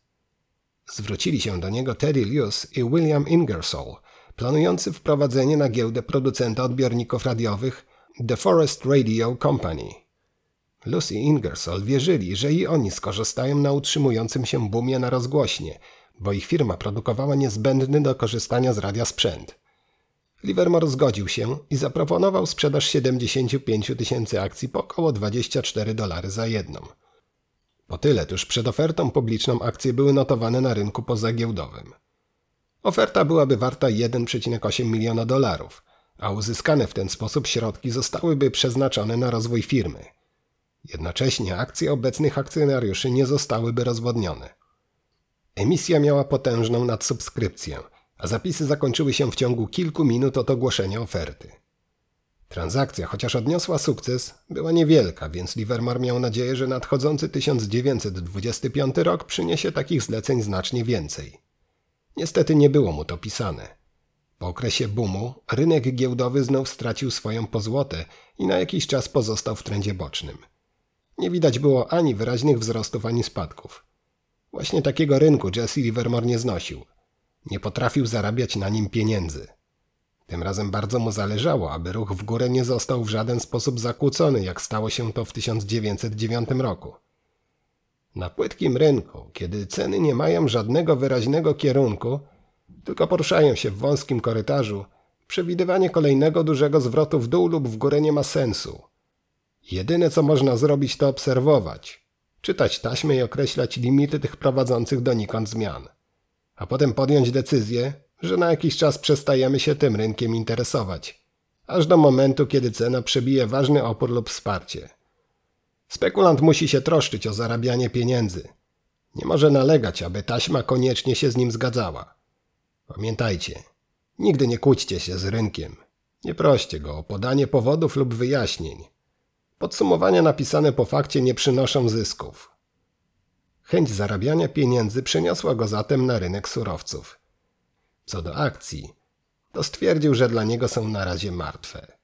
Zwrócili się do niego Teddy Lewis i William Ingersoll, planujący wprowadzenie na giełdę producenta odbiorników radiowych The Forest Radio Company. Lucy Ingersoll wierzyli, że i oni skorzystają na utrzymującym się boomie na rozgłośnie, bo ich firma produkowała niezbędny do korzystania z radia sprzęt. Livermore zgodził się i zaproponował sprzedaż 75 tysięcy akcji po około 24 dolary za jedną. Po tyle tuż przed ofertą publiczną akcje były notowane na rynku pozagiełdowym. Oferta byłaby warta 1,8 miliona dolarów, a uzyskane w ten sposób środki zostałyby przeznaczone na rozwój firmy. Jednocześnie akcje obecnych akcjonariuszy nie zostałyby rozwodnione. Emisja miała potężną nadsubskrypcję, a zapisy zakończyły się w ciągu kilku minut od ogłoszenia oferty. Transakcja, chociaż odniosła sukces, była niewielka, więc Livermore miał nadzieję, że nadchodzący 1925 rok przyniesie takich zleceń znacznie więcej. Niestety nie było mu to pisane. Po okresie boomu rynek giełdowy znów stracił swoją pozłotę i na jakiś czas pozostał w trendzie bocznym. Nie widać było ani wyraźnych wzrostów, ani spadków. Właśnie takiego rynku Jesse Livermore nie znosił. Nie potrafił zarabiać na nim pieniędzy. Tym razem bardzo mu zależało, aby ruch w górę nie został w żaden sposób zakłócony, jak stało się to w 1909 roku. Na płytkim rynku, kiedy ceny nie mają żadnego wyraźnego kierunku, tylko poruszają się w wąskim korytarzu, przewidywanie kolejnego dużego zwrotu w dół lub w górę nie ma sensu. Jedyne co można zrobić to obserwować, czytać taśmy i określać limity tych prowadzących donikąd zmian. A potem podjąć decyzję, że na jakiś czas przestajemy się tym rynkiem interesować, aż do momentu, kiedy cena przebije ważny opór lub wsparcie. Spekulant musi się troszczyć o zarabianie pieniędzy. Nie może nalegać, aby taśma koniecznie się z nim zgadzała. Pamiętajcie, nigdy nie kłóćcie się z rynkiem. Nie proście go o podanie powodów lub wyjaśnień. Podsumowania napisane po fakcie nie przynoszą zysków. Chęć zarabiania pieniędzy przeniosła go zatem na rynek surowców. Co do akcji, to stwierdził, że dla niego są na razie martwe.